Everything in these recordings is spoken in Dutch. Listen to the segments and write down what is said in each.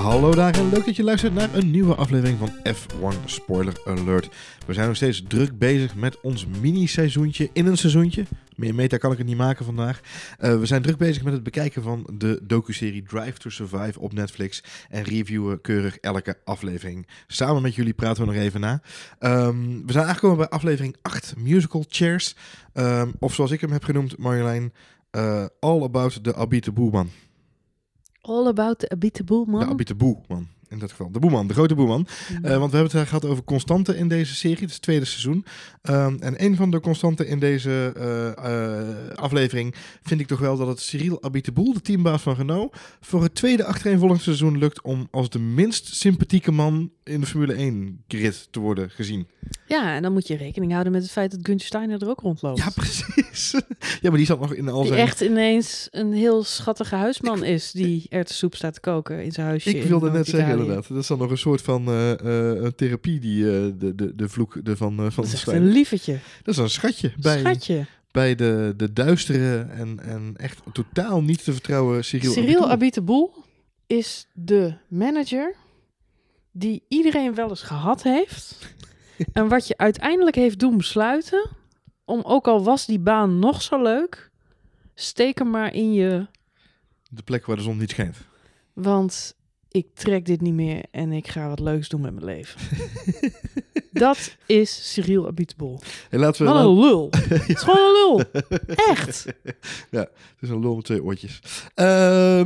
Hallo daar en leuk dat je luistert naar een nieuwe aflevering van F1 Spoiler Alert. We zijn nog steeds druk bezig met ons mini-seizoentje in een seizoentje. Meer meta kan ik het niet maken vandaag. Uh, we zijn druk bezig met het bekijken van de docuserie Drive to Survive op Netflix. En reviewen keurig elke aflevering. Samen met jullie praten we nog even na. Um, we zijn aangekomen bij aflevering 8, Musical Chairs. Um, of zoals ik hem heb genoemd, Marjolein, uh, All About the Abite Boeman. All about the Boeman? De Boeman in dat geval. De boeman, de grote boeman. Mm. Uh, want we hebben het gehad over constanten in deze serie. Het is het tweede seizoen. Um, en een van de constanten in deze uh, aflevering vind ik toch wel dat het Cyril Abiteboul, de teambaas van Renault, voor het tweede achtereenvolgend seizoen lukt om als de minst sympathieke man in de Formule 1 grid te worden gezien. Ja, en dan moet je rekening houden met het feit dat Gunther Steiner er ook rondloopt. Ja, precies. ja, maar die zat nog in al zijn... Die echt ineens een heel schattige huisman is die er te soep staat te koken in zijn huisje. Ik wilde net zeggen inderdaad. Dat is dan nog een soort van uh, uh, een therapie die uh, de, de, de vloek de van, van dat is een lievertje. Dat is een schatje. Bij, schatje. Bij de, de duistere en, en echt totaal niet te vertrouwen Cyril Cyril Abiteboul is de manager die iedereen wel eens gehad heeft. en wat je uiteindelijk heeft doen besluiten, om ook al was die baan nog zo leuk, steek hem maar in je... De plek waar de zon niet schijnt. Want ik trek dit niet meer en ik ga wat leuks doen met mijn leven. dat is Cyril Abiteboul. Hey, laten we wat een lul. het is gewoon een lul. Echt. Ja, het is een lul met twee oortjes. Uh,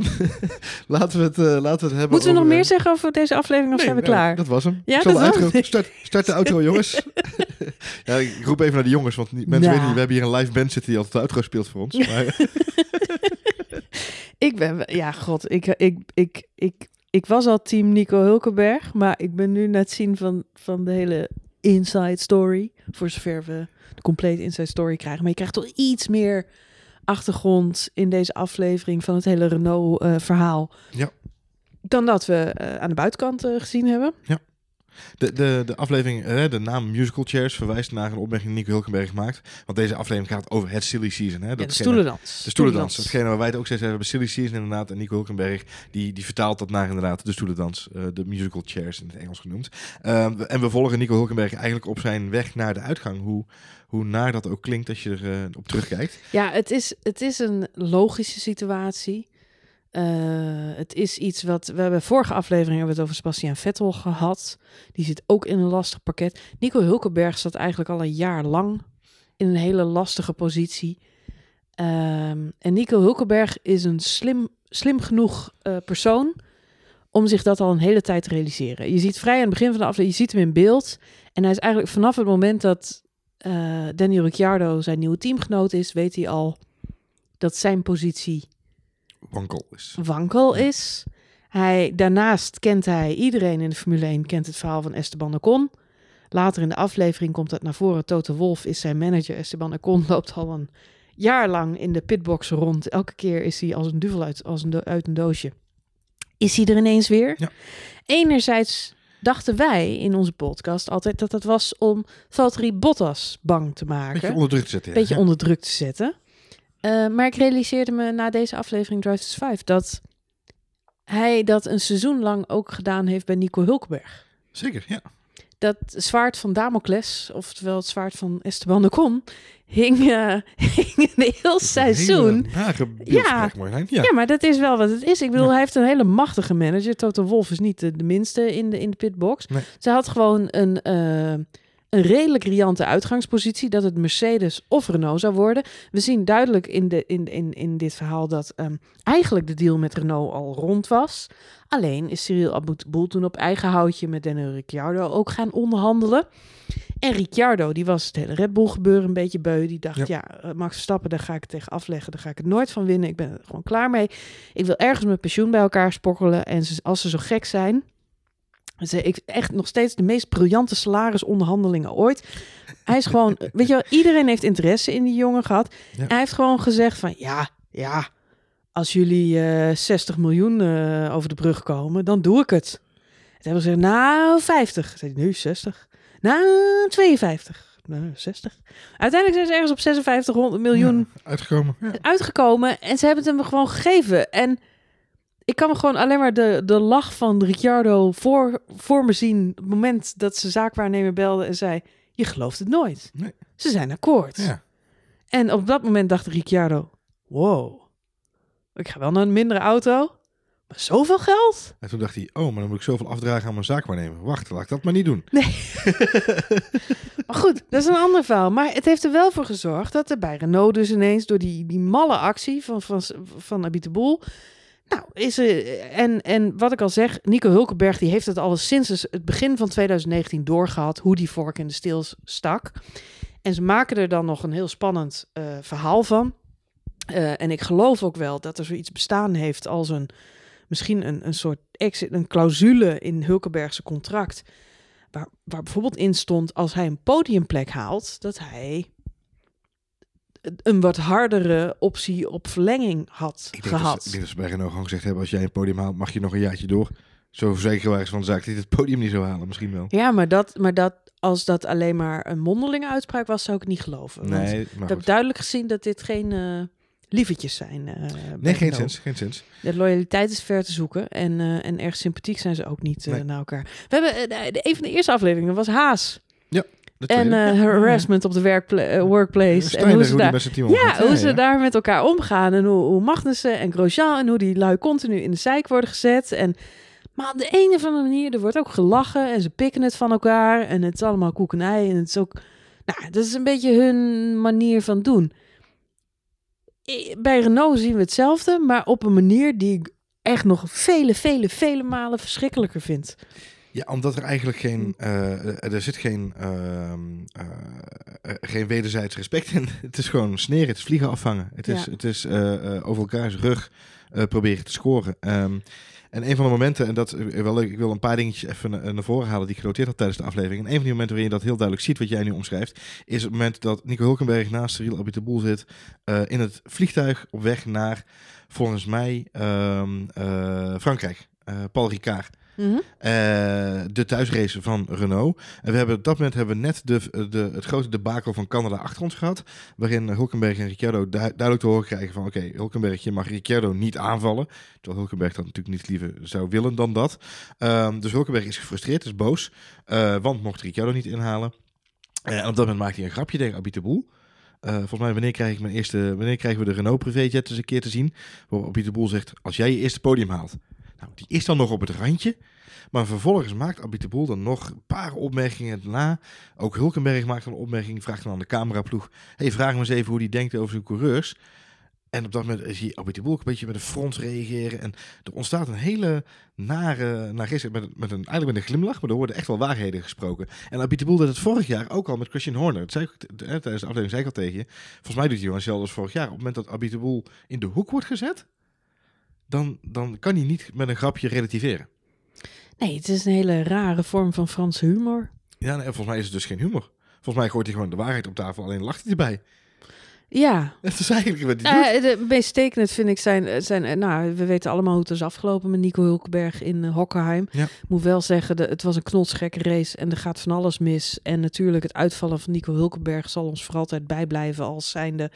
laten, we het, uh, laten we het hebben Moeten we nog meer zeggen over deze aflevering of nee, zijn we nee, klaar? dat was hem. Ja, dat start, start de outro, jongens. ja, ik roep even naar de jongens, want mensen weten niet, we hebben hier een live band zitten die altijd de outro speelt voor ons. Maar... ik ben, ja, god, ik, ik, ik, ik, ik was al team Nico Hulkenberg, maar ik ben nu net zien van, van de hele inside story. Voor zover we de complete inside story krijgen. Maar je krijgt toch iets meer achtergrond in deze aflevering van het hele Renault-verhaal. Uh, ja. Dan dat we uh, aan de buitenkant uh, gezien hebben. Ja. De, de, de aflevering, uh, de naam Musical Chairs verwijst naar een opmerking die Nico Hulkenberg maakt. Want deze aflevering gaat over het silly season. Hè? Dat ja, de stoelendans. De stoelendans. Hetgene waar wij het ook steeds hebben, silly season inderdaad. En Nico Hulkenberg, die, die vertaalt dat naar inderdaad de stoelendans. Uh, de musical chairs in het Engels genoemd. Uh, en we volgen Nico Hulkenberg eigenlijk op zijn weg naar de uitgang. Hoe, hoe naar dat ook klinkt als je er uh, op terugkijkt. Ja, het is, het is een logische situatie. Uh, het is iets wat we hebben vorige aflevering hebben we het over Sebastian Vettel gehad. Die zit ook in een lastig pakket. Nico Hulkenberg zat eigenlijk al een jaar lang in een hele lastige positie. Um, en Nico Hulkenberg is een slim, slim genoeg uh, persoon om zich dat al een hele tijd te realiseren. Je ziet vrij aan het begin van de aflevering, je ziet hem in beeld. En hij is eigenlijk vanaf het moment dat uh, Danny Ricciardo zijn nieuwe teamgenoot is, weet hij al dat zijn positie wankel is. Wankel is. Hij, daarnaast kent hij, iedereen in de Formule 1 kent het verhaal van Esteban Ocon. Later in de aflevering komt dat naar voren. Toto Wolf is zijn manager. Esteban Ocon loopt al een jaar lang in de pitbox rond. Elke keer is hij als een duvel uit, als een, uit een doosje. Is hij er ineens weer? Ja. Enerzijds dachten wij in onze podcast altijd dat dat was om Valtteri Bottas bang te maken. Beetje onder druk te zetten. Beetje onder druk te zetten. Uh, maar ik realiseerde me na deze aflevering Drive to Survive dat hij dat een seizoen lang ook gedaan heeft bij Nico Hulkenberg. Zeker, ja. Dat zwaard van Damocles, oftewel het zwaard van Esteban Ocon, hing, uh, hing een heel seizoen. Ja, ja. ja, maar dat is wel wat het is. Ik bedoel, ja. hij heeft een hele machtige manager. Toto Wolf is niet de, de minste in de, in de pitbox. Nee. Ze had gewoon een... Uh, een redelijk riante uitgangspositie dat het Mercedes of Renault zou worden. We zien duidelijk in, de, in, in, in dit verhaal dat um, eigenlijk de deal met Renault al rond was. Alleen is Cyril Abiteboul toen op eigen houtje met Daniel Ricciardo ook gaan onderhandelen. En Ricciardo, die was het hele Red Bull gebeuren een beetje beu. Die dacht, ja, ja Max Verstappen, daar ga ik het tegen afleggen. Daar ga ik het nooit van winnen. Ik ben er gewoon klaar mee. Ik wil ergens mijn pensioen bij elkaar spokkelen. En als ze zo gek zijn, ze ik echt nog steeds de meest briljante salarisonderhandelingen ooit. Hij is gewoon, weet je wel, iedereen heeft interesse in die jongen gehad. Ja. Hij heeft gewoon gezegd van, ja, ja, als jullie uh, 60 miljoen uh, over de brug komen, dan doe ik het. Toen hebben ze gezegd, nou, 50. Zei hij, nu 60. Nou, 52. Nou, 60. Uiteindelijk zijn ze ergens op 5600 miljoen ja, uitgekomen. Ja. uitgekomen. En ze hebben het hem gewoon gegeven. En ik kan me gewoon alleen maar de, de lach van Ricciardo voor, voor me zien. Op het moment dat ze zaakwaarnemer belde en zei: Je gelooft het nooit. Nee. Ze zijn akkoord. Ja. En op dat moment dacht Ricciardo: Wow, ik ga wel naar een mindere auto. Maar zoveel geld? En toen dacht hij, oh, maar dan moet ik zoveel afdragen aan mijn zaakwaarnemer. Wacht, laat ik dat maar niet doen. Maar goed, dat is een ander verhaal. Maar het heeft er wel voor gezorgd dat er bij Renault dus ineens door die, die malle actie van, van, van Abit de Boel... Nou, is er... En, en wat ik al zeg, Nico Hulkenberg die heeft het al sinds het begin van 2019 doorgehad... hoe die vork in de stils stak. En ze maken er dan nog een heel spannend eh, verhaal van. Eh, en ik geloof ook wel dat er zoiets bestaan heeft als een... Misschien een, een soort exit, een clausule in Hulkenbergse contract... Waar, waar bijvoorbeeld in stond als hij een podiumplek haalt, dat hij een wat hardere optie op verlenging had Ik denk, gehad. dat ze, ik denk dat ze bij Renault gewoon gezegd hebben, als jij een podium haalt, mag je nog een jaartje door. Zo verzekeren waren ze van de zaak dat het podium niet zou halen, misschien wel. Ja, maar, dat, maar dat, als dat alleen maar een mondelinge uitspraak was, zou ik niet geloven. Want Nee, ik maar heb goed. duidelijk gezien dat dit geen eh lievertjes zijn. eh, Nee, geen sens, geen sens. De loyaliteit is ver te zoeken en, eh, en erg sympathiek zijn ze ook niet Nee. naar elkaar. We hebben een van de eerste afleveringen was Haas en eh, harassment op de werkpla- eh, workplace. En hoe ze daar Ja, hoe ze daar met elkaar omgaan. En hoe, hoe Magnussen en Grosjean en hoe die lui continu in de zeik worden gezet. En, maar op de een of andere manier, er wordt ook gelachen en ze pikken het van elkaar. En het is allemaal koek en ei. En het is ook, nou, dat is een beetje hun manier van doen. Bij Renault zien we hetzelfde, maar op een manier die ik echt nog vele, vele, vele malen verschrikkelijker vind. Ja, omdat er eigenlijk geen, eh, er zit geen, ehm, eh, eh, geen wederzijds respect in. Het is gewoon sneren, het is vliegen afvangen. Het is, Ja. het is over elkaars rug proberen te scoren. Ehm, en een van de momenten, en dat wel leuk, ik wil een paar dingetjes even na- naar voren halen die ik genoteerd had tijdens de aflevering. En een van die momenten waarin je dat heel duidelijk ziet, wat jij nu omschrijft, is het moment dat Nico Hulkenberg naast Cyril Abiteboul zit in het vliegtuig op weg naar, volgens mij, ehm, eh, Frankrijk. Paul Ricard. Mhm. Eh, de thuisrace van Renault. En we hebben op dat moment hebben we net de, de, het grote debakel van Canada achter ons gehad. Waarin Hulkenberg en Ricciardo du- duidelijk te horen krijgen van... Oké, Hulkenberg, je mag Ricciardo niet aanvallen. Terwijl Hulkenberg dat natuurlijk niet liever zou willen dan dat. Ehm, dus Hulkenberg is gefrustreerd, is boos. eh, want mocht Ricciardo niet inhalen. Eh, en op dat moment maakt hij een grapje tegen de. Eh, volgens mij, wanneer, krijg ik mijn eerste, wanneer krijgen we de Renault privéjet eens een keer te zien? Waarop de Boel zegt, als jij je eerste podium haalt. Nou, die is dan nog op het randje. Maar vervolgens maakt Abit dan nog een paar opmerkingen na. Ook Hulkenberg maakt een opmerking, vraagt dan aan de cameraploeg. hey, vraag me eens even hoe die denkt over zijn coureurs. En op dat moment zie je ook een beetje met een frons reageren. En er ontstaat een hele nare, nare met, met een, eigenlijk met een glimlach. Maar er worden echt wel waarheden gesproken. En Abit de het vorig jaar ook al met Christian Horner. Dat zei tijdens de aflevering zei ik al tegen je. Volgens mij doet hij gewoon hetzelfde als vorig jaar. Op het moment dat Abit in de hoek wordt gezet... Dan, dan kan hij niet met een grapje relativeren. Nee, het is een hele rare vorm van Franse humor. Ja, nee, volgens mij is het dus geen humor. Volgens mij gooit hij gewoon de waarheid op tafel, alleen lacht hij erbij. Ja, Dat is eigenlijk wat hij doet. Eh, de meest tekenend vind ik zijn, zijn nou, we weten allemaal hoe het is afgelopen met Nico Hulkenberg in eh, Hockenheim. Ja. Moet wel zeggen, de, het was een knotsgekke race en er gaat van alles mis. En natuurlijk het uitvallen van Nico Hulkenberg zal ons voor altijd bijblijven als zijnde,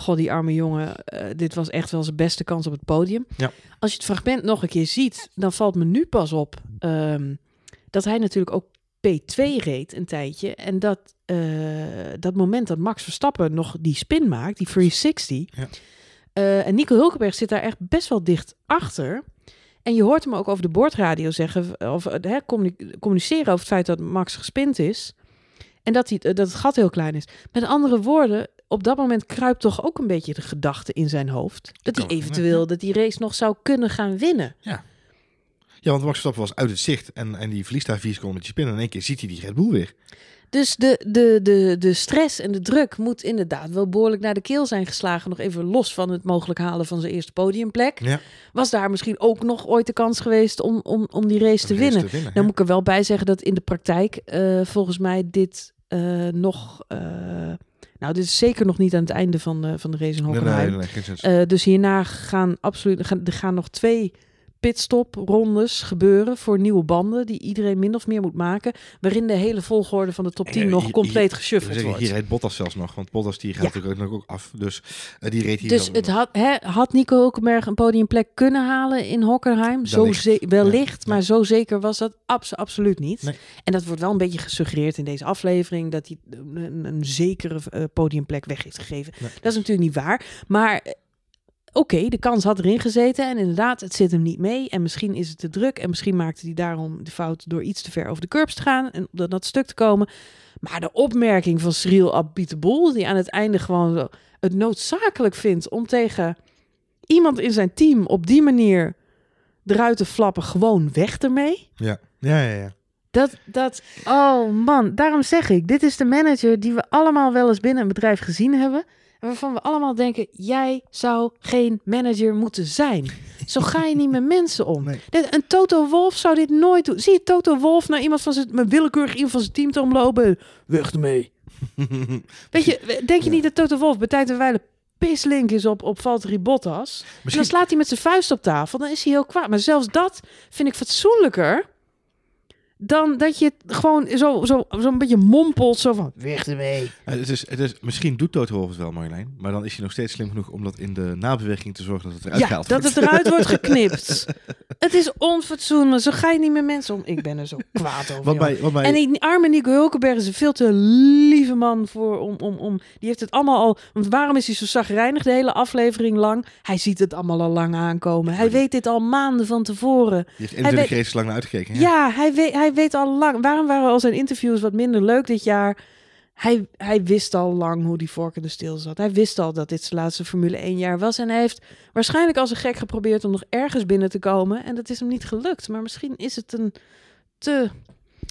god die arme jongen, eh, dit was echt wel zijn beste kans op het podium. Ja. Als je het fragment nog een keer ziet, dan valt me nu pas op ehm, dat hij natuurlijk ook P2 reed een tijdje. En dat, eh, dat moment dat Max Verstappen nog die spin maakt, die 360. Ja. eh, en Nico Hulkenberg zit daar echt best wel dicht achter. En je hoort hem ook over de boordradio zeggen, of hè, communi- communiceren over het feit dat Max gespind is. En dat, hij, dat het gat heel klein is. Met andere woorden, op dat moment kruipt toch ook een beetje de gedachte in zijn hoofd. Dat hij eventueel ja. dat die race nog zou kunnen gaan winnen. Ja, want Max Verstappen was uit het zicht en, en die verliest daar vier seconden met die spin. En in één keer ziet hij die Red Bull weer. Dus de, de, de, de stress en de druk moet inderdaad wel behoorlijk naar de keel zijn geslagen. Nog even los van het mogelijk halen van zijn eerste podiumplek. Ja, Was daar misschien ook nog ooit de kans geweest om, om, om die race te race winnen? te winnen, Dan ja. moet ik er wel bij zeggen dat in de praktijk eh, volgens mij dit eh, nog... eh, nou, dit is zeker nog niet aan het einde van de, van de race in Hockenheim. nee. Eh, dus hierna gaan absoluut... Gaan, er gaan nog twee pitstop-rondes gebeuren voor nieuwe banden die iedereen min of meer moet maken, waarin de hele volgorde van de top 10 Eh, nog hier- compleet Zeggen, wordt. hier rijdt Bottas zelfs nog, want Bottas die gaat Ja. natuurlijk ook af. Dus eh, die reed hier Dus het nog. had, hè, had Nico Hulkenberg een podiumplek kunnen halen in Hockenheim? Zo Wellicht. Ja. maar zo zeker was dat abs- absoluut niet. Nee. En dat wordt wel een beetje gesuggereerd in deze aflevering, dat hij een, zekere eh, podiumplek weg heeft gegeven. Nee. Dat is natuurlijk niet waar, maar... Oké, de kans had erin gezeten en inderdaad, het zit hem niet mee. En misschien is het te druk en misschien maakte hij daarom de fout door iets te ver over de curbs te gaan en op dat, dat stuk te komen. Maar de opmerking van Cyril Abiteboul, die aan het einde gewoon zo het noodzakelijk vindt om tegen iemand in zijn team op die manier eruit te flappen, gewoon weg ermee. Ja, ja, ja. ja. Dat, dat, oh man, daarom zeg ik, dit is de manager die we allemaal wel eens binnen een bedrijf gezien hebben. En waarvan we allemaal denken, jij zou geen manager moeten zijn. Zo ga je niet met mensen om. Nee. Een Toto Wolf zou dit nooit doen. Zie je Toto Wolf naar iemand van zijn, met willekeurig iemand van zijn team te omlopen? Weg ermee. Weet je, denk je niet dat Toto Wolf bij tijd en wijle pislink is op, op Valtteri Bottas? En dan Misschien, slaat hij met zijn vuist op tafel, dan is hij heel kwaad. Maar zelfs dat vind ik fatsoenlijker dan dat je het gewoon zo, zo, zo een beetje mompelt, zo van, weg ermee. het is, het is, misschien doet Wolff het wel, Marjolein. Maar dan is hij nog steeds slim genoeg om dat in de nabeweging te zorgen dat het eruit Ja, gehaald dat wordt. het eruit wordt geknipt. het is onfatsoenlijk, zo ga je niet met mensen om. Ik ben er zo kwaad over. Wat mij, wat mij, En die arme Nico Hulkenberg is een veel te lieve man voor om, om, om. Die heeft het allemaal al. Want waarom is hij zo zagrijnig de hele aflevering lang? Hij ziet het allemaal al lang aankomen. Hij weet dit al maanden van tevoren. die heeft 21 weet- races lang naar uitgekeken. Ja, hij, weet, hij weet al lang. Waarom waren al zijn interviews wat minder leuk dit jaar? Hij, hij wist al lang hoe die vork in de steel zat. Hij wist al dat dit zijn laatste Formule 1 jaar was. En hij heeft waarschijnlijk als een gek geprobeerd om nog ergens binnen te komen. En dat is hem niet gelukt. Maar misschien is het een te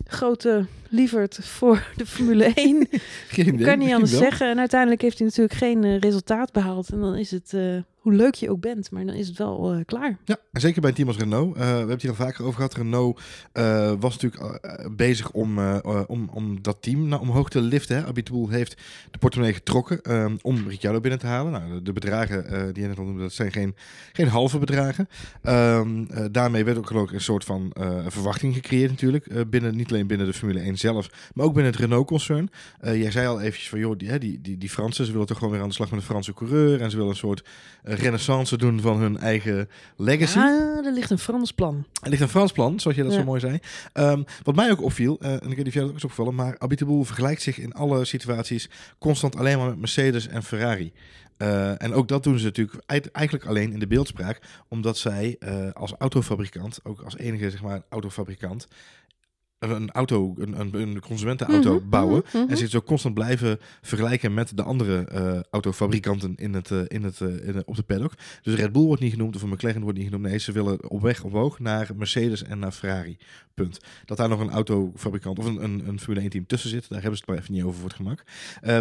grote lieverd voor de Formule 1. Geen idee, kan niet anders wel. zeggen. En uiteindelijk heeft hij natuurlijk geen eh, resultaat behaald. En dan is het, eh, hoe leuk je ook bent, maar dan is het wel eh, klaar. Ja, zeker bij een team als Renault. Eh, we hebben het hier al vaker over gehad. Renault eh, was natuurlijk bezig om, om, om dat team naar omhoog te liften. Hè. Abiteboul heeft de portemonnee getrokken eh, om Ricciardo binnen te halen. Nou, de, bedragen die je net al noemde, dat zijn geen, geen halve bedragen. Ehm, eh, daarmee werd ook ik een soort van verwachting gecreëerd natuurlijk. binnen, niet alleen binnen de Formule 1 zelf, maar ook binnen het Renault-concern. Jij zei al eventjes van, joh, die, die, die, die Fransen, ze willen toch gewoon weer aan de slag met een Franse coureur. En ze willen een soort renaissance doen van hun eigen legacy. Ah, er ligt een Frans plan. Er ligt een Frans plan, zoals je dat Ja. zo mooi zei. Ehm, wat mij ook opviel, eh, en ik weet niet of jij dat ook is opgevallen, maar Abiteboul vergelijkt zich in alle situaties constant alleen maar met Mercedes en Ferrari. Eh, en ook dat doen ze natuurlijk eigenlijk alleen in de beeldspraak, omdat zij eh, als autofabrikant, ook als enige zeg maar autofabrikant, een- auto, een, een, een consumentenauto Mhm, bouwen. mhm, mhm. En zich zo constant blijven vergelijken met de andere eh, autofabrikanten in het, eh, in het, eh, in op de paddock. Dus Red Bull wordt niet genoemd of een McLaren wordt niet genoemd. Nee, ze willen op weg omhoog naar Mercedes en naar Ferrari. Punt. Dat daar nog een autofabrikant of een, een, een Formule 1 team tussen zit, daar hebben ze het maar even niet over voor het gemak.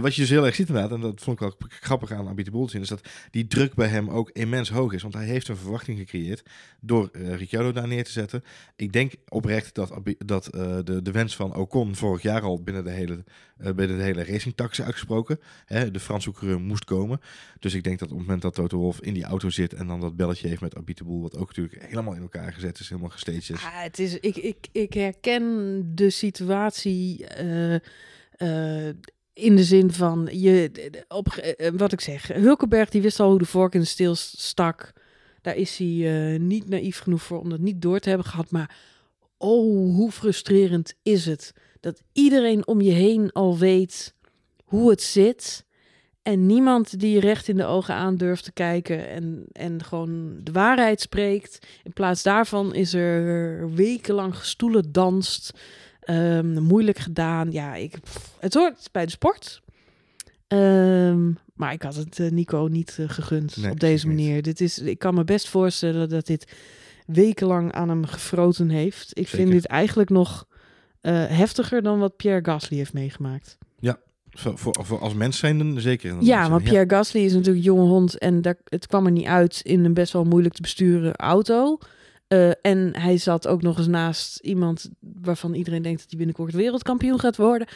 Wat je dus heel erg ziet inderdaad, en dat vond ik wel grappig aan Abit Boel te zien, is dat die druk bij hem ook immens hoog is. Want hij heeft een verwachting gecreëerd door Ricciardo daar neer te zetten. Ik denk oprecht dat, dat de, de wens van Ocon vorig jaar al binnen de hele, eh, binnen de hele racing tax is uitgesproken. Hè, de Franse coureur moest komen. Dus ik denk dat op het moment dat Toto Wolff in die auto zit en dan dat belletje heeft met Abit de Boel, wat ook natuurlijk helemaal in elkaar gezet is, helemaal gestaged is. Ah, het is, ik, ik, ik herken de situatie eh, eh, in de zin van, je, op, eh, wat ik zeg, Hulkenberg die wist al hoe de vork in de steel stak. Daar is hij eh, niet naïef genoeg voor om dat niet door te hebben gehad. Maar oh, hoe frustrerend is het dat iedereen om je heen al weet hoe het zit. En niemand die je recht in de ogen aan durft te kijken en, en gewoon de waarheid spreekt. In plaats daarvan is er wekenlang gestoelen danst. ehm, moeilijk gedaan. Ja, ik, pff, het hoort bij de sport. Ehm, maar ik had het eh, Nico niet eh, gegund Nee, op deze niet. manier. Dit is, ik kan me best voorstellen dat dit wekenlang aan hem gefroten heeft. Ik vind dit eigenlijk nog eh, heftiger dan wat Pierre Gasly heeft meegemaakt. Voor, voor, voor als mens zijn dan zeker. Ja, want Pierre Gasly is natuurlijk een jonge hond en daar, het kwam er niet uit in een best wel moeilijk te besturen auto. Eh, en hij zat ook nog eens naast iemand waarvan iedereen denkt dat hij binnenkort wereldkampioen gaat worden.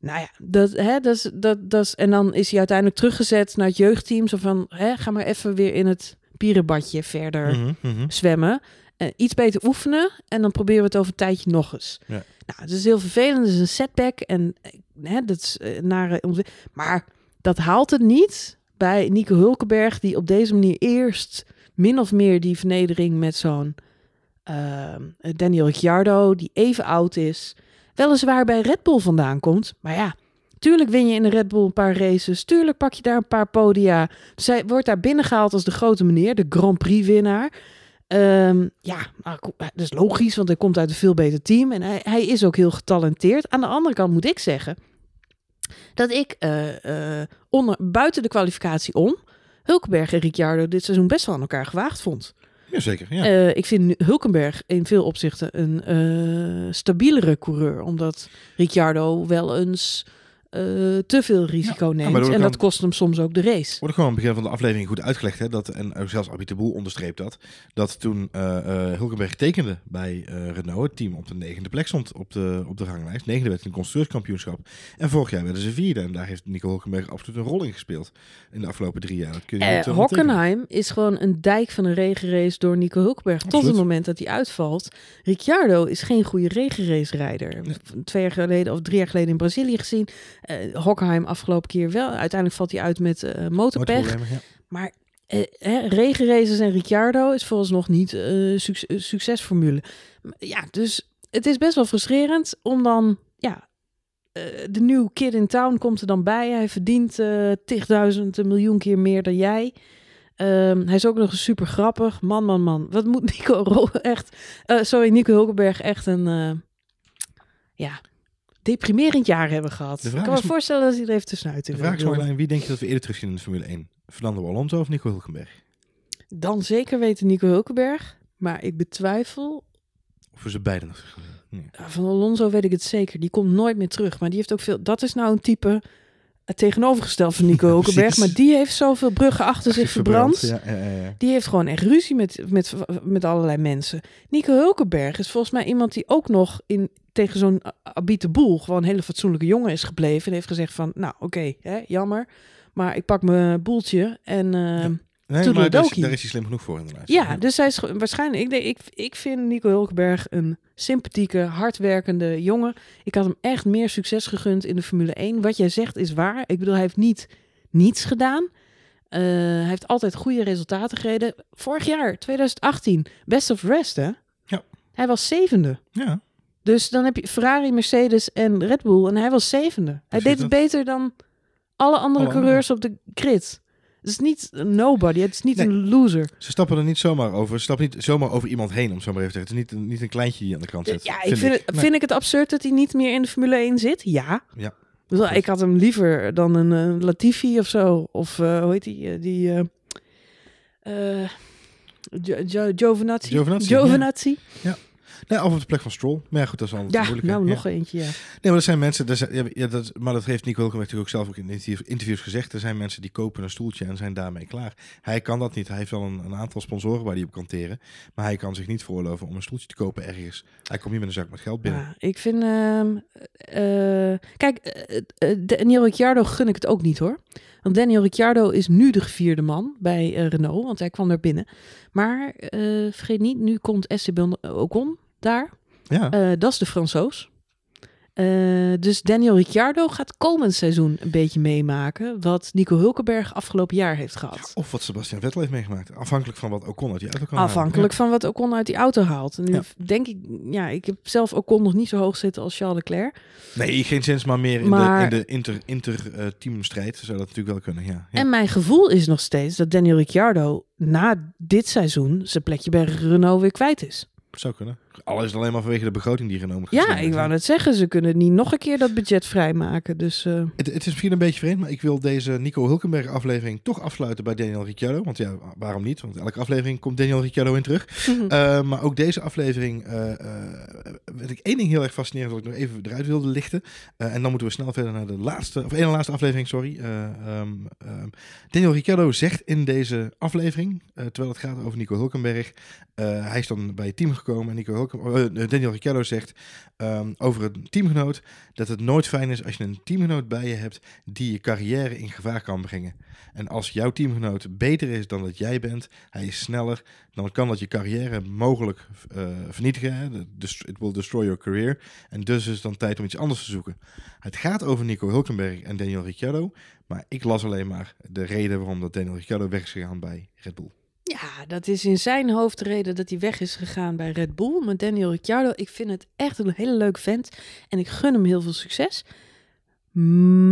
Nou ja, dat, hè, dat, is, dat, dat is, en dan is hij uiteindelijk teruggezet naar het jeugdteam. Zo van, hè, ga maar even weer in het pierenbadje verder Mhm, mhm. zwemmen. eh, iets beter oefenen en dan proberen we het over een tijdje nog eens. Ja. Nou, het is heel vervelend, het is een setback en eh, hè, dat is ontwi- Maar dat haalt het niet bij Nico Hulkenberg, die op deze manier eerst min of meer die vernedering met zo'n ehm, Daniel Ricciardo, die even oud is, weliswaar bij Red Bull vandaan komt. Maar ja, tuurlijk win je in de Red Bull een paar races, tuurlijk pak je daar een paar podia. Zij wordt daar binnengehaald als de grote meneer, de Grand Prix winnaar. Ehm, ja, ko- dat is logisch, want hij komt uit een veel beter team en hij, hij is ook heel getalenteerd. Aan de andere kant moet ik zeggen dat ik eh, eh, onder, buiten de kwalificatie om Hulkenberg en Ricciardo dit seizoen best wel aan elkaar gewaagd vond. Jazeker, ja. Eh, ik vind Hulkenberg in veel opzichten een eh, stabielere coureur, omdat Ricciardo wel eens eh, te veel risico neemt en dat kost hem soms ook de race. Wordt gewoon aan het begin van de aflevering goed uitgelegd. Hè, dat, en ook zelfs Abit de Boel onderstreept dat. Dat toen eh eh, Hulkenberg tekende bij Renault, het team op de negende plek stond op de, op de ranglijst. Negende werd in het constructeurskampioenschap. En vorig jaar werden ze vierde. En daar heeft Nico Hulkenberg absoluut een rol in gespeeld. In de afgelopen drie jaar. Dat kun je niet, onttekenen. Hockenheim is gewoon een dijk van een regenrace door Nico Hulkenberg. Tot het moment dat hij uitvalt. Ricciardo is geen goede regenrace rijder. Nee. Twee jaar geleden of drie jaar geleden in Brazilië gezien. Hockenheim afgelopen keer wel. Uiteindelijk valt hij uit met eh motorpech. Ja. Maar regenraces en Ricciardo is volgens nog niet suc- eh, succesformule. Ja, dus het is best wel frustrerend om dan, ja, de nieuwe kid in town komt er dan bij. Hij verdient tigduizend, een miljoen keer meer dan jij. Ehm, hij is ook nog eens super grappig. Man, man, man. Wat moet Nico Ro echt... sorry, Nico Hulkenberg echt een... ja, deprimerend jaar hebben gehad. De Ik kan me voorstellen dat hij er even tussenuit De wil. vraag is Marjolein, wie denk je dat we eerder terugzien in de Formule 1? Fernando Alonso of Nico Hulkenberg? Dan zeker weten Nico Hulkenberg. Maar ik betwijfel. Of we ze beiden nog terug nee. Van Alonso weet ik het zeker. Die komt nooit meer terug. Maar die heeft ook veel. Dat is nou een type. Het tegenovergesteld van Nico Hulkenberg. Maar die heeft zoveel bruggen achter zich verbrand. Ja, ja, ja, ja. Die heeft gewoon echt ruzie met, met, met allerlei mensen. Nico Hulkenberg is volgens mij iemand die ook nog in, tegen zo'n Abite Boel gewoon een hele fatsoenlijke jongen is gebleven. En heeft gezegd van, nou oké, jammer. Maar ik pak mijn boeltje en... eh, Nee, maar daar is, daar is hij slim genoeg voor inderdaad. Ja, dus hij is waarschijnlijk. Ik, ik, ik vind Nico Hulkenberg een sympathieke, hardwerkende jongen. Ik had hem echt meer succes gegund in de Formule 1. Wat jij zegt is waar. Ik bedoel, hij heeft niet niets gedaan. Eh, hij heeft altijd goede resultaten gereden. Vorig jaar, 2018, best of rest, hè? Ja. Hij was zevende. Ja, Dus dan heb je Ferrari, Mercedes en Red Bull. En hij was zevende. Hij deed het beter dan alle andere Alle coureurs op de grid. Het is niet een nobody. Het is niet Nee. een loser. ze stappen er niet zomaar over. Ze stappen niet zomaar over iemand heen, om zo maar even te zeggen. Het is niet, een- niet een kleintje die aan de kant zit. Ja, ik vind, het, Nee. vind ik het absurd dat hij niet meer in de Formule 1 zit? Ja. Ja. Ik bedoel, Ik had hem liever dan een Latifi of zo. Of eh, hoe heet die? eh, die eh eh, Jo- Jo- Giovinazzi. Giovinazzi, Giovinazzi. Nee, of op de plek van Stroll. Maar ja, goed, dat is altijd Ja, moeilijk. nou Ja. nog eentje, ja. Nee, maar dat zijn mensen, dat zijn- ja, dat, maar dat heeft Nico Hulkenberg natuurlijk ook zelf ook in interviews, interviews gezegd. Er zijn mensen die kopen een stoeltje en zijn daarmee klaar. Hij kan dat niet. Hij heeft wel een, een aantal sponsoren waar hij op kan teren. Maar hij kan zich niet veroorloven om een stoeltje te kopen ergens. Hij komt niet met een zak met geld binnen. Ja, ik vind... ehm, eh, kijk, eh, eh, Daniel Ricciardo gun ik het ook niet hoor. Want Daniel Ricciardo is nu de gevierde man bij eh, Renault, want hij kwam daar binnen. Maar eh, vergeet niet, nu komt Esteban Ocon daar. Ja, Eh, dat is de Fransoos. Eh, dus Daniel Ricciardo gaat komend seizoen een beetje meemaken wat Nico Hulkenberg afgelopen jaar heeft gehad. of wat Sebastian Vettel heeft meegemaakt. Afhankelijk van wat Ocon uit die auto kan halen. Afhankelijk van wat Ocon uit die auto haalt. En nu Ja. denk ik, ja, ik heb zelf Ocon nog niet zo hoog zitten als Charles Leclerc. Nee, geen zins, maar meer in Maar- de, in de inter, inter eh, teamstrijd zou dat natuurlijk wel kunnen. Ja, ja. En mijn gevoel is nog steeds dat Daniel Ricciardo na dit seizoen zijn plekje bij Renault weer kwijt is. zou kunnen. Al is het alleen maar vanwege de begroting die genomen Ja, ik wou net zeggen, ze kunnen niet nog een keer dat budget vrijmaken. Dus eh, Het, het is misschien een beetje vreemd, maar ik wil deze Nico Hulkenberg aflevering toch afsluiten bij Daniel Ricciardo. Want ja, waarom niet? Want elke aflevering komt Daniel Ricciardo in terug. Uh, maar ook deze aflevering uh, werd ik één ding heel erg fascinerend dat ik nog even eruit wilde lichten. En dan moeten we snel verder naar de laatste, of één laatste aflevering, sorry. Um, um, Daniel Ricciardo zegt in deze aflevering, terwijl het gaat over Nico Hulkenberg, hij is dan bij het team gekomen en Nico Eh, Daniel Ricciardo zegt ehm, over een teamgenoot dat het nooit fijn is als je een teamgenoot bij je hebt die je carrière in gevaar kan brengen. En als jouw teamgenoot beter is dan dat jij bent, hij is sneller, dan kan dat je carrière mogelijk eh, vernietigen. Hè? It will destroy your career. En dus is het dan tijd om iets anders te zoeken. Het gaat over Nico Hulkenberg en Daniel Ricciardo. Maar ik las alleen maar de reden waarom dat Daniel Ricciardo weg is gegaan bij Red Bull. Dat is in zijn hoofd de reden dat hij weg is gegaan bij Red Bull. Maar Daniel Ricciardo, ik vind het echt een hele leuke vent. En ik gun hem heel veel succes.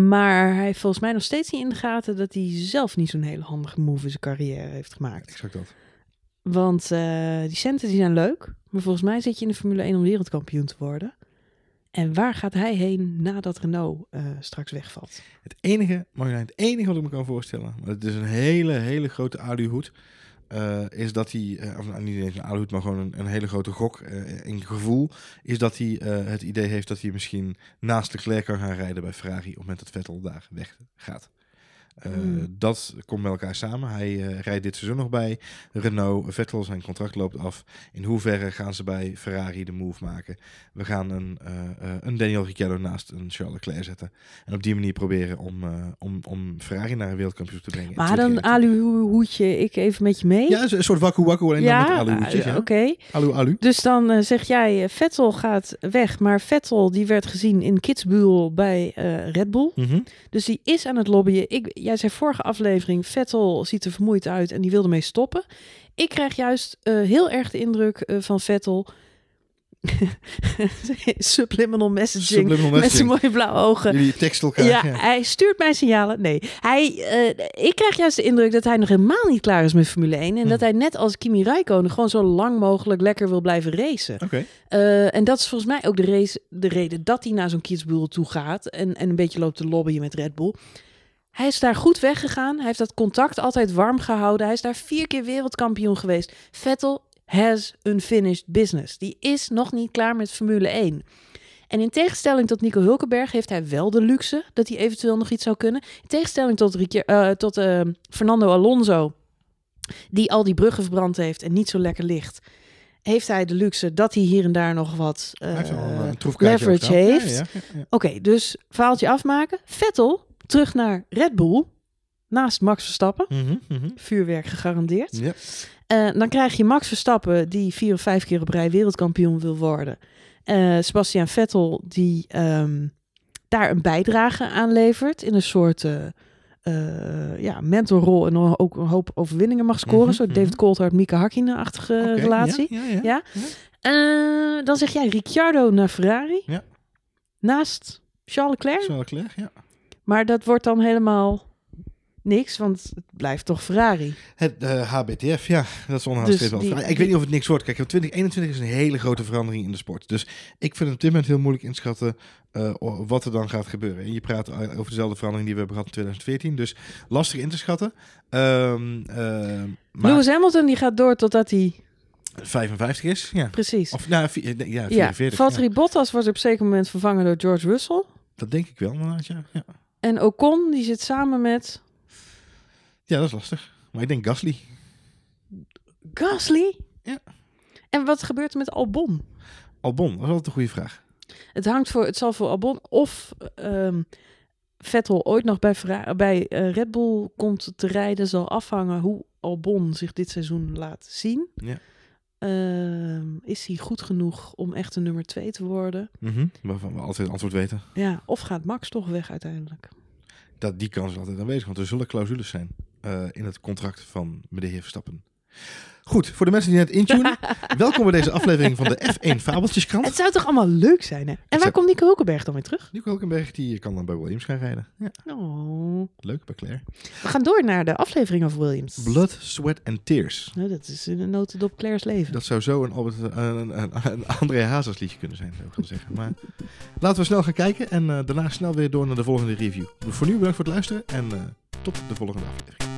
Maar hij heeft volgens mij nog steeds niet in de gaten dat hij zelf niet zo'n hele handige move in zijn carrière heeft gemaakt. Exact dat. Want eh, die centen die zijn leuk. Maar volgens mij zit je in de Formule 1 om wereldkampioen te worden. En waar gaat hij heen nadat Renault eh, straks wegvalt? Het enige, Marjolein, het enige wat ik me kan voorstellen, maar het is een hele, hele grote aluhoed, eh, is dat hij, eh, of nou, niet eens een aluhoed, maar gewoon een, een hele grote gok eh, in gevoel, is dat hij het idee heeft dat hij misschien naast Leclerc kan gaan rijden bij Ferrari op het moment dat Vettel daar weg gaat. Eh, Hmm. Dat komt bij elkaar samen. Hij eh, rijdt dit seizoen nog bij Renault. Vettel, zijn contract loopt af. In hoeverre gaan ze bij Ferrari de move maken? We gaan een, eh, eh, een Daniel Ricciardo naast een Charles Leclerc zetten. En op die manier proberen om, eh, om, om Ferrari naar een wereldkampioen te brengen. Maar dan 2021. aluhoedje ik even met je mee. Ja, een soort wakku wakku, alleen dan met aluhoedjes. eh, Ja. oké. Alu alu. Dus dan zeg jij, Vettel gaat weg. Maar Vettel die werd gezien in Kitzbühel bij eh, Red Bull. Mhm. Dus die is aan het lobbyen. Ik, jij zei vorige aflevering, Vettel ziet er vermoeid uit en die wilde mee stoppen. Ik krijg juist eh, heel erg de indruk eh, van Vettel... Subliminal messaging. Subliminal Met zijn mooie blauwe ogen. Jullie teksten elkaar. Ja, Ja, hij stuurt mij signalen. Nee, hij, eh, ik krijg juist de indruk dat hij nog helemaal niet klaar is met Formule 1. En Hm. dat hij net als Kimi Räikkönen gewoon zo lang mogelijk lekker wil blijven racen. Oké. En dat is volgens mij ook de, race, de reden dat hij naar zo'n Kitzbühel toe gaat. En, en een beetje loopt te lobbyen met Red Bull. Hij is daar goed weggegaan. Hij heeft dat contact altijd warm gehouden. Hij is daar vier keer wereldkampioen geweest. Vettel has unfinished business. Die is nog niet klaar met Formule 1. En in tegenstelling tot Nico Hulkenberg heeft hij wel de luxe dat hij eventueel nog iets zou kunnen. In tegenstelling tot, eh, tot eh, Fernando Alonso, die al die bruggen verbrand heeft en niet zo lekker ligt, heeft hij de luxe dat hij hier en daar nog wat eh, leverage heeft. ja, ja, ja. Oké, dus verhaaltje afmaken. Vettel terug naar Red Bull naast Max Verstappen. Mhm, mhm. Vuurwerk gegarandeerd. Ja. Eh, dan krijg je Max Verstappen, die vier of vijf keer op rij wereldkampioen wil worden. Eh Sebastian Vettel, die ehm, daar een bijdrage aan levert. In een soort eh, ja, mentorrol en ook een hoop overwinningen mag scoren. Mhm. David Coulthard, Mika Hakkinen-achtige relatie. Ja, ja, Ja. Dan zeg jij Ricciardo naar Ferrari. Ja. Naast Charles Leclerc. Charles Leclerc, ja. Maar dat wordt dan helemaal niks, want het blijft toch Ferrari. Het eh, HBTF, ja, dat is onderhand Dus die-. Ik weet niet of het niks wordt. Kijk, 2021 is een hele grote verandering in de sport. Dus ik vind het op dit moment heel moeilijk inschatten eh, o- wat er dan gaat gebeuren. En je praat o- over dezelfde verandering die we hebben gehad in 2014. Dus lastig in te schatten. Eh, maar Lewis Hamilton die gaat door totdat hij... 55 is, ja. Precies. Of nou, ja, ja, 44. Valtteri ja. Bottas wordt op een zeker moment vervangen door George Russell. Dat denk ik wel, inderdaad, ja. ja. En Ocon die zit samen met Ja, dat is lastig. Maar ik denk Gasly. Gasly. Ja. En wat gebeurt er met Albon? Albon, dat is altijd een goede vraag. Het hangt voor, het zal voor Albon of ehm, Vettel ooit nog bij, bij eh, Red Bull komt te rijden, zal afhangen hoe Albon zich dit seizoen laat zien. Ja. Ehm, is hij goed genoeg om echt een nummer twee te worden? Mhm. Waarvan we altijd het antwoord weten. Ja, of gaat Max toch weg uiteindelijk? Dat, die kans is altijd aanwezig, want er zullen clausules zijn eh, in het contract van meneer Verstappen. Goed, voor de mensen die net intunen, welkom bij deze aflevering van de F1 Fabeltjeskrant. Het zou toch allemaal leuk zijn, hè? En waar zou- komt Nico Hulkenberg dan weer terug? Nico Hulkenberg die kan dan bij Williams gaan rijden. Ja, Oh. leuk bij Claire. We gaan door naar de aflevering over Williams. Blood, Sweat and Tears. Nou, dat is een notendop Claire's leven. Dat zou zo een, Albert, een, een, André Hazes liedje kunnen zijn, zou ik gaan zeggen. Maar laten we snel gaan kijken en eh, daarna snel weer door naar de volgende review. Voor nu bedankt voor het luisteren en eh, tot de volgende aflevering.